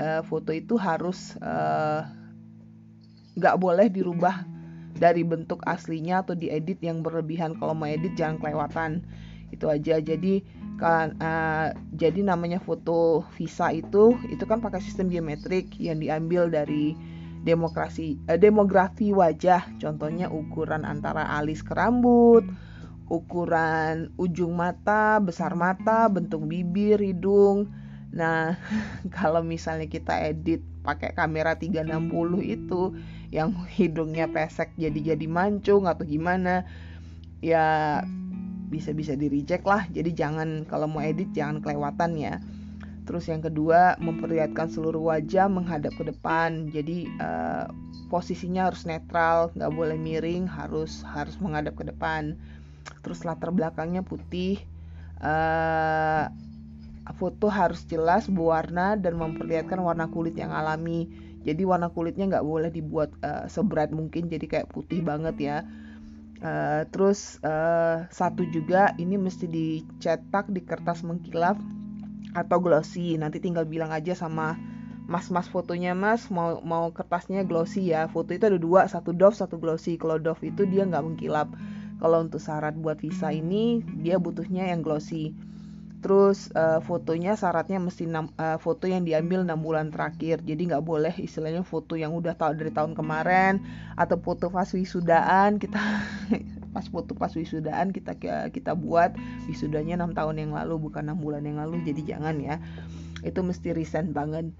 uh, foto itu harus nggak uh, boleh dirubah dari bentuk aslinya atau diedit yang berlebihan. Kalau mau edit jangan kelewatan. Itu aja. Jadi kan uh, jadi namanya foto visa itu itu kan pakai sistem geometrik yang diambil dari demokrasi eh, demografi wajah contohnya ukuran antara alis ke rambut ukuran ujung mata besar mata bentuk bibir hidung. Nah (laughs) kalau misalnya kita edit pakai kamera 360 itu yang hidungnya pesek jadi jadi mancung atau gimana ya bisa-bisa di reject lah. Jadi jangan kalau mau edit jangan kelewatan ya Terus yang kedua memperlihatkan seluruh wajah menghadap ke depan. Jadi uh, posisinya harus netral, nggak boleh miring, harus harus menghadap ke depan. Terus latar belakangnya putih. Uh, foto harus jelas, berwarna dan memperlihatkan warna kulit yang alami. Jadi warna kulitnya nggak boleh dibuat uh, seberat mungkin, jadi kayak putih banget ya. Uh, terus uh, satu juga ini mesti dicetak di kertas mengkilap atau glossy. Nanti tinggal bilang aja sama mas-mas fotonya mas. Mau mau kertasnya glossy ya. Foto itu ada dua satu doff satu glossy. Kalau doff itu dia nggak mengkilap. Kalau untuk syarat buat visa ini dia butuhnya yang glossy. Terus uh, fotonya syaratnya mesti enam, uh, foto yang diambil enam bulan terakhir. Jadi nggak boleh istilahnya foto yang udah tahu dari tahun kemarin atau foto pas wisudaan kita (laughs) pas foto pas wisudaan kita kita buat wisudanya enam tahun yang lalu bukan enam bulan yang lalu jadi jangan ya itu mesti recent banget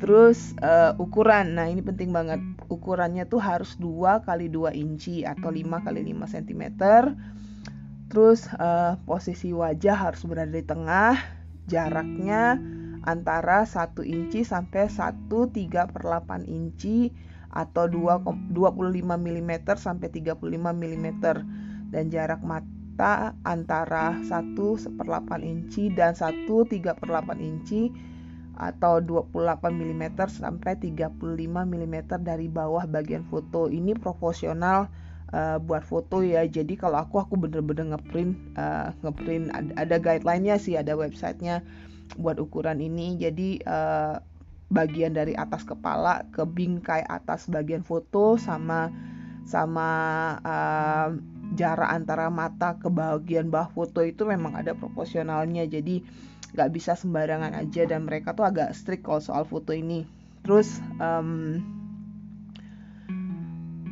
Terus uh, ukuran, nah ini penting banget. Ukurannya tuh harus 2 kali 2 inci atau 5 kali 5 cm. Terus uh, posisi wajah harus berada di tengah. Jaraknya antara 1 inci sampai 1 3 per 8 inci atau 2, 25 mm sampai 35 mm dan jarak mata antara 1 per 8 inci dan 1 3 per 8 inci atau 28 mm sampai 35 mm dari bawah bagian foto. Ini proporsional uh, buat foto ya. Jadi kalau aku aku bener-bener ngeprint uh, ngeprint ada, ada guideline-nya sih, ada websitenya buat ukuran ini. Jadi uh, bagian dari atas kepala ke bingkai atas bagian foto sama sama uh, jarak antara mata ke bagian bawah foto itu memang ada proporsionalnya. Jadi nggak bisa sembarangan aja dan mereka tuh agak strict kalau soal foto ini terus um,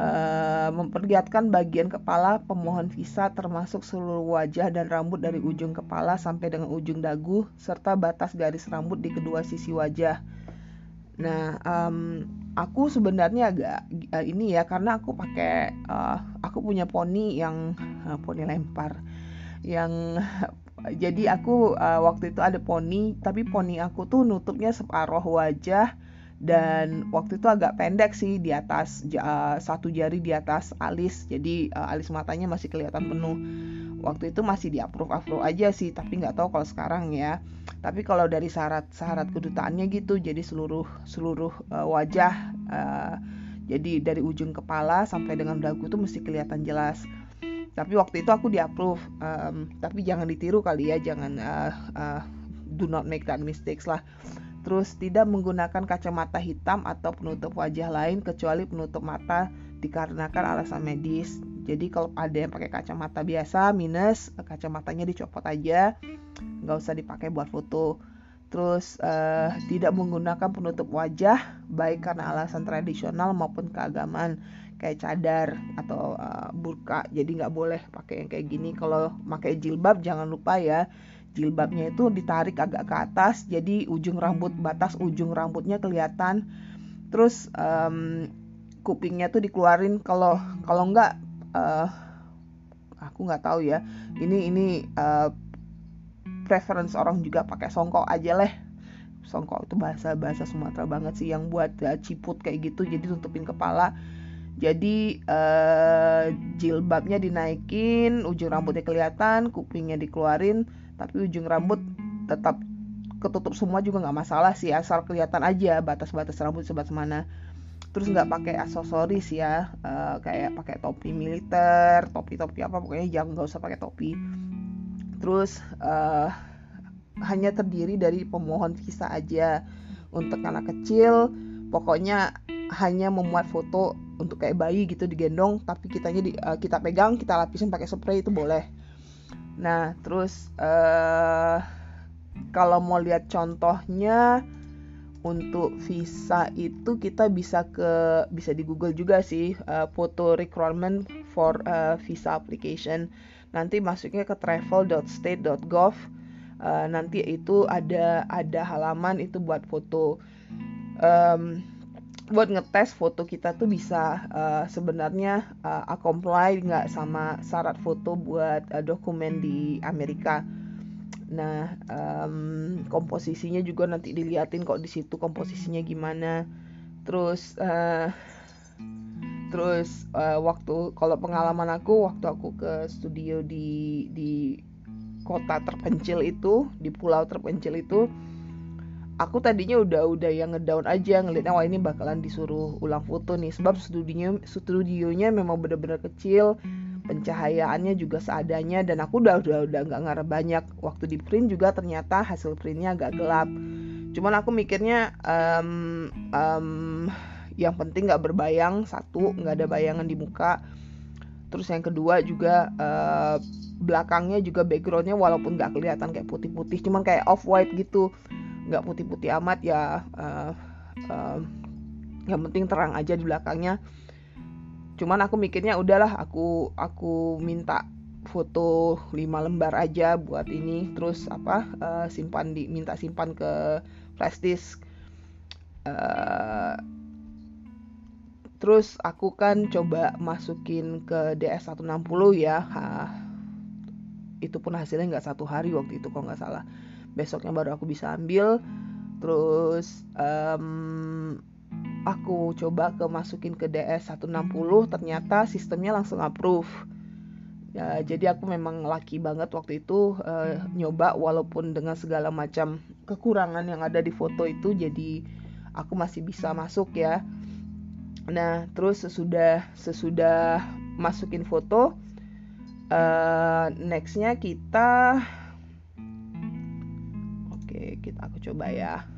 uh, memperlihatkan bagian kepala pemohon visa termasuk seluruh wajah dan rambut dari ujung kepala sampai dengan ujung dagu serta batas garis rambut di kedua sisi wajah nah um, aku sebenarnya agak uh, ini ya karena aku pakai uh, aku punya poni yang uh, poni lempar. Yang (laughs) jadi aku uh, waktu itu ada poni tapi poni aku tuh nutupnya separuh wajah dan waktu itu agak pendek sih di atas uh, satu jari di atas alis. Jadi uh, alis matanya masih kelihatan penuh waktu itu masih di approve approve aja sih tapi nggak tahu kalau sekarang ya. Tapi kalau dari syarat syarat kedutaannya gitu jadi seluruh seluruh uh, wajah uh, jadi dari ujung kepala sampai dengan dagu tuh mesti kelihatan jelas. Tapi waktu itu aku di approve um, tapi jangan ditiru kali ya jangan uh, uh, do not make that mistakes lah. Terus tidak menggunakan kacamata hitam atau penutup wajah lain kecuali penutup mata dikarenakan alasan medis jadi kalau ada yang pakai kacamata biasa minus kacamatanya dicopot aja nggak usah dipakai buat foto. Terus uh, tidak menggunakan penutup wajah baik karena alasan tradisional maupun keagamaan kayak cadar atau uh, burka. Jadi nggak boleh pakai yang kayak gini. Kalau pakai jilbab jangan lupa ya jilbabnya itu ditarik agak ke atas jadi ujung rambut batas ujung rambutnya kelihatan. Terus um, kupingnya tuh dikeluarin. Kalau kalau nggak uh, aku nggak tahu ya. Ini ini uh, preference orang juga pakai songkok aja lah songkok itu bahasa bahasa Sumatera banget sih yang buat uh, ciput kayak gitu jadi tutupin kepala. Jadi uh, jilbabnya dinaikin, ujung rambutnya kelihatan, kupingnya dikeluarin, tapi ujung rambut tetap ketutup semua juga nggak masalah sih, asal kelihatan aja batas-batas rambut sebelah mana. Terus nggak pakai aksesoris ya, uh, kayak pakai topi militer, topi-topi apa pokoknya jangan nggak usah pakai topi. Terus uh, hanya terdiri dari pemohon visa aja untuk anak kecil. Pokoknya hanya memuat foto untuk kayak bayi gitu digendong tapi kitanya di, uh, kita pegang kita lapisin pakai spray itu boleh nah terus uh, kalau mau lihat contohnya untuk visa itu kita bisa ke bisa di Google juga sih uh, foto requirement for uh, visa application nanti masuknya ke travel.state.gov uh, nanti itu ada ada halaman itu buat foto um, buat ngetes foto kita tuh bisa uh, sebenarnya uh, comply nggak sama syarat foto buat uh, dokumen di Amerika. Nah, um, komposisinya juga nanti diliatin kok di situ komposisinya gimana. Terus uh, terus uh, waktu kalau pengalaman aku waktu aku ke studio di di kota terpencil itu, di pulau terpencil itu aku tadinya udah udah yang ngedown aja ngeliatnya wah ini bakalan disuruh ulang foto nih. Sebab studionya studionya memang bener-bener kecil pencahayaannya juga seadanya dan aku udah udah udah nggak ngarep banyak. Waktu di print juga ternyata hasil printnya agak gelap. Cuman aku mikirnya um, um, yang penting nggak berbayang satu nggak ada bayangan di muka. Terus yang kedua juga uh, belakangnya juga backgroundnya walaupun nggak kelihatan kayak putih-putih cuman kayak off white gitu. Nggak putih-putih amat ya uh, uh, yang penting terang aja di belakangnya cuman aku mikirnya udahlah aku aku minta foto 5 lembar aja buat ini. Terus apa uh, simpan di minta simpan ke flash disk. Uh, terus aku kan coba masukin ke DS 160 ya. Ha, itu pun hasilnya nggak satu hari waktu itu kok nggak salah. Besoknya baru aku bisa ambil. Terus um, aku coba ke masukin ke DS 160 ternyata sistemnya langsung approve. Ya jadi aku memang laki banget waktu itu uh, nyoba walaupun dengan segala macam kekurangan yang ada di foto itu jadi aku masih bisa masuk ya. Nah terus sesudah sesudah masukin foto uh, nextnya kita oke kita aku coba ya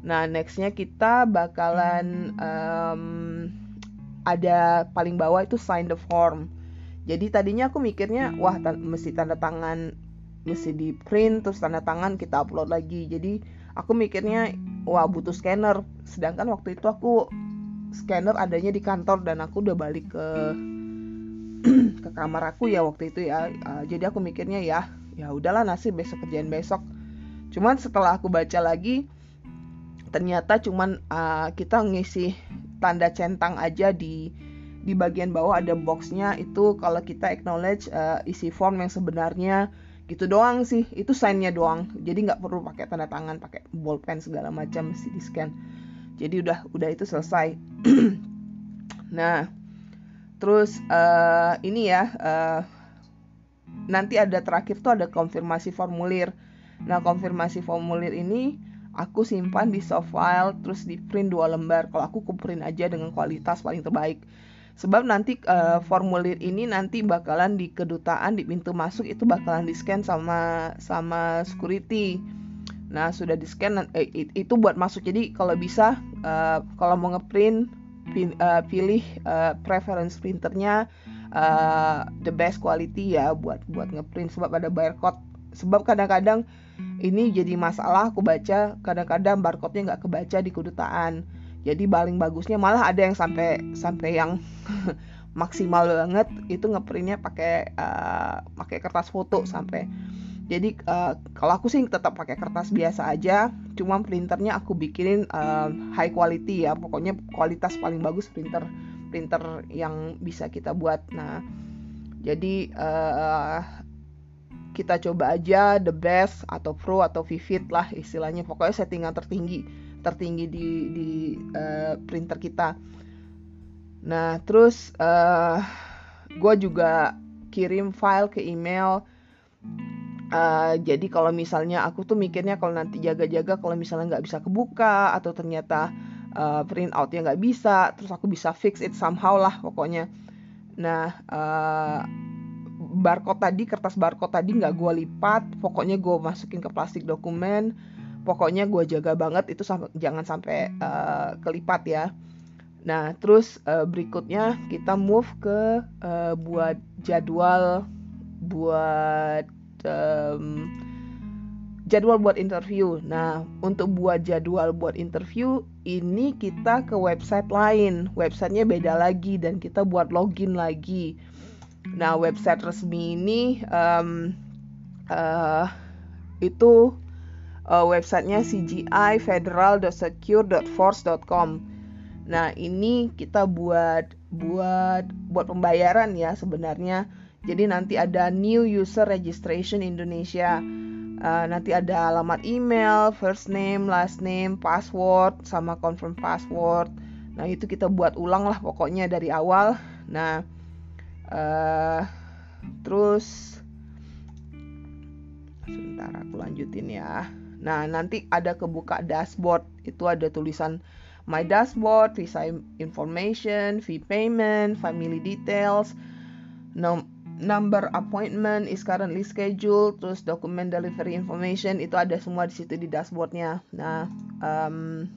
nah nextnya kita bakalan um, ada paling bawah itu sign the form. Jadi tadinya aku mikirnya wah ta mesti tanda tangan mesti di print terus tanda tangan kita upload lagi. Jadi aku mikirnya wah butuh scanner. Sedangkan waktu itu aku scanner adanya di kantor dan aku udah balik ke (clears throat) ke kamar aku ya waktu itu ya. Jadi aku mikirnya ya ya udahlah nasib besok kerjaan besok. Cuman setelah aku baca lagi ternyata cuman uh, kita ngisi tanda centang aja di di bagian bawah ada boxnya itu kalau kita acknowledge uh, isi form yang sebenarnya gitu doang sih. Itu signnya doang. Jadi nggak perlu pakai tanda tangan pakai bolpen segala macam mesti di scan. Jadi udah udah itu selesai. (clears throat) Nah terus uh, ini ya uh, nanti ada terakhir tuh ada konfirmasi formulir. Nah konfirmasi formulir ini aku simpan di soft file terus di print dua lembar. Kalau aku kuprint aja dengan kualitas paling terbaik. Sebab nanti uh, formulir ini nanti bakalan di kedutaan di pintu masuk itu bakalan di scan sama sama security. Nah sudah di scan eh, itu buat masuk. Jadi kalau bisa uh, kalau mau ngeprint uh, pilih uh, preference printernya uh, the best quality ya buat buat ngeprint. Sebab ada barcode sebab kadang-kadang ini jadi masalah aku baca kadang-kadang barcode-nya nggak kebaca di kedutaan. Jadi paling bagusnya malah ada yang sampai sampai yang (laughs) maksimal banget itu ngeprintnya pakai uh, pakai kertas foto sampai. Jadi uh, kalau aku sih tetap pakai kertas biasa aja cuma printernya aku bikinin uh, high quality ya. Pokoknya kualitas paling bagus printer printer yang bisa kita buat. Nah jadi uh, kita coba aja the best atau pro atau vivid lah istilahnya pokoknya settingan tertinggi tertinggi di di uh, printer kita. Nah, terus uh, eh, gue juga kirim file ke email. Uh, jadi kalau misalnya aku tuh mikirnya kalau nanti jaga-jaga kalau misalnya nggak bisa kebuka atau ternyata uh, print outnya nggak bisa, terus aku bisa fix it somehow lah pokoknya. Nah, uh, barcode tadi kertas barcode tadi nggak gue lipat, pokoknya gue masukin ke plastik dokumen pokoknya gue jaga banget itu sampai jangan sampai uh, kelipat ya. Nah terus uh, berikutnya kita move ke uh, buat jadwal buat um, jadwal buat interview. Nah untuk buat jadwal buat interview ini kita ke website lain. Websitenya beda lagi dan kita buat login lagi nah website resmi ini um, uh, itu uh, websitenya cgifederal.secure.force.com. Nah ini kita buat buat buat pembayaran ya sebenarnya. Jadi nanti ada new user registration Indonesia. Uh, nanti ada alamat email, first name, last name, password, sama confirm password. Nah itu kita buat ulang lah pokoknya dari awal. Nah uh, terus sebentar aku lanjutin ya. Nah, nanti ada kebuka dashboard. Itu ada tulisan My Dashboard, Visa Information, Fee Payment, Family Details, no, Number Appointment is currently scheduled, terus Document Delivery Information itu ada semua di situ di dashboardnya. Nah, um,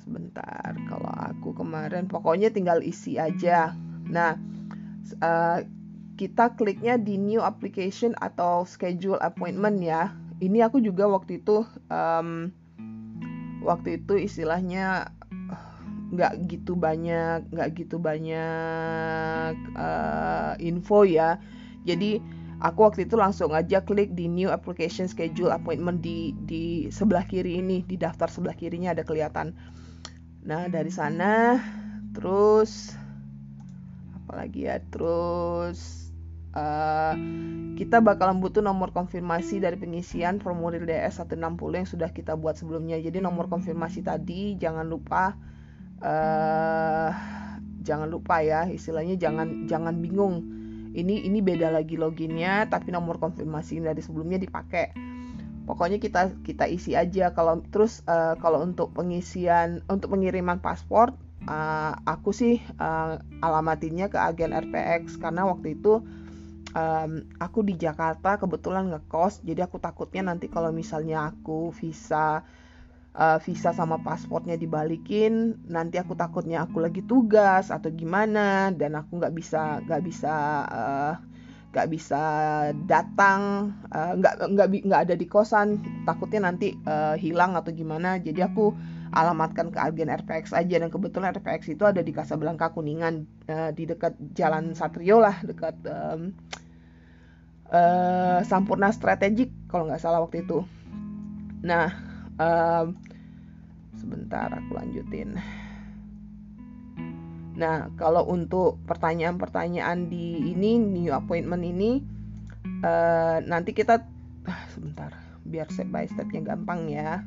sebentar kalau aku kemarin pokoknya tinggal isi aja. Nah, uh, kita kliknya di new application atau schedule appointment ya. Ini aku juga waktu itu um, waktu itu istilahnya nggak gitu banyak nggak gitu banyak uh, info ya. Jadi aku waktu itu langsung aja klik di new application schedule appointment di di sebelah kiri ini di daftar sebelah kirinya ada kelihatan. Nah dari sana terus apalagi ya terus uh, kita bakalan butuh nomor konfirmasi dari pengisian formulir DS 160 yang sudah kita buat sebelumnya. Jadi nomor konfirmasi tadi jangan lupa uh, jangan lupa ya istilahnya jangan jangan bingung. Ini ini beda lagi loginnya tapi nomor konfirmasi dari sebelumnya dipakai. Pokoknya kita kita isi aja. Kalau terus uh, kalau untuk pengisian untuk pengiriman paspor uh, aku sih uh, alamatinnya ke agen RPX karena waktu itu um, aku di Jakarta kebetulan ngekos jadi aku takutnya nanti kalau misalnya aku visa uh, visa sama pasportnya dibalikin nanti aku takutnya aku lagi tugas atau gimana dan aku nggak bisa nggak bisa uh, nggak bisa datang nggak uh, nggak nggak ada di kosan takutnya nanti uh, hilang atau gimana jadi aku alamatkan ke agen RPX aja dan kebetulan RPX itu ada di Kasablanka Kuningan uh, di dekat Jalan Satrio lah dekat um, uh, Sampurna Strategik kalau nggak salah waktu itu. Nah um, sebentar aku lanjutin. Nah kalau untuk pertanyaan-pertanyaan di ini new appointment ini uh, nanti kita uh, sebentar biar step by stepnya gampang ya.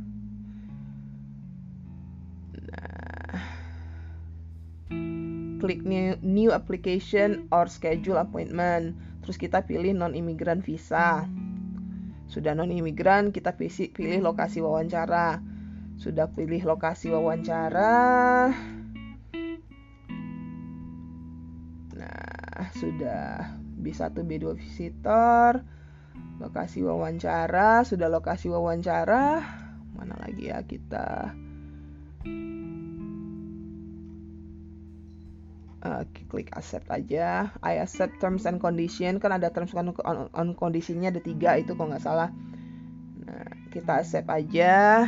Klik new, new application or schedule appointment. Terus kita pilih non imigran visa. Sudah non imigran, kita pilih, pilih lokasi wawancara. Sudah pilih lokasi wawancara. Nah, sudah B1 B2 visitor. Lokasi wawancara, sudah lokasi wawancara. Mana lagi ya kita uh, klik accept aja. I accept terms and condition. Kan ada terms and on, on conditionnya ada tiga itu kalau nggak salah. Nah kita accept aja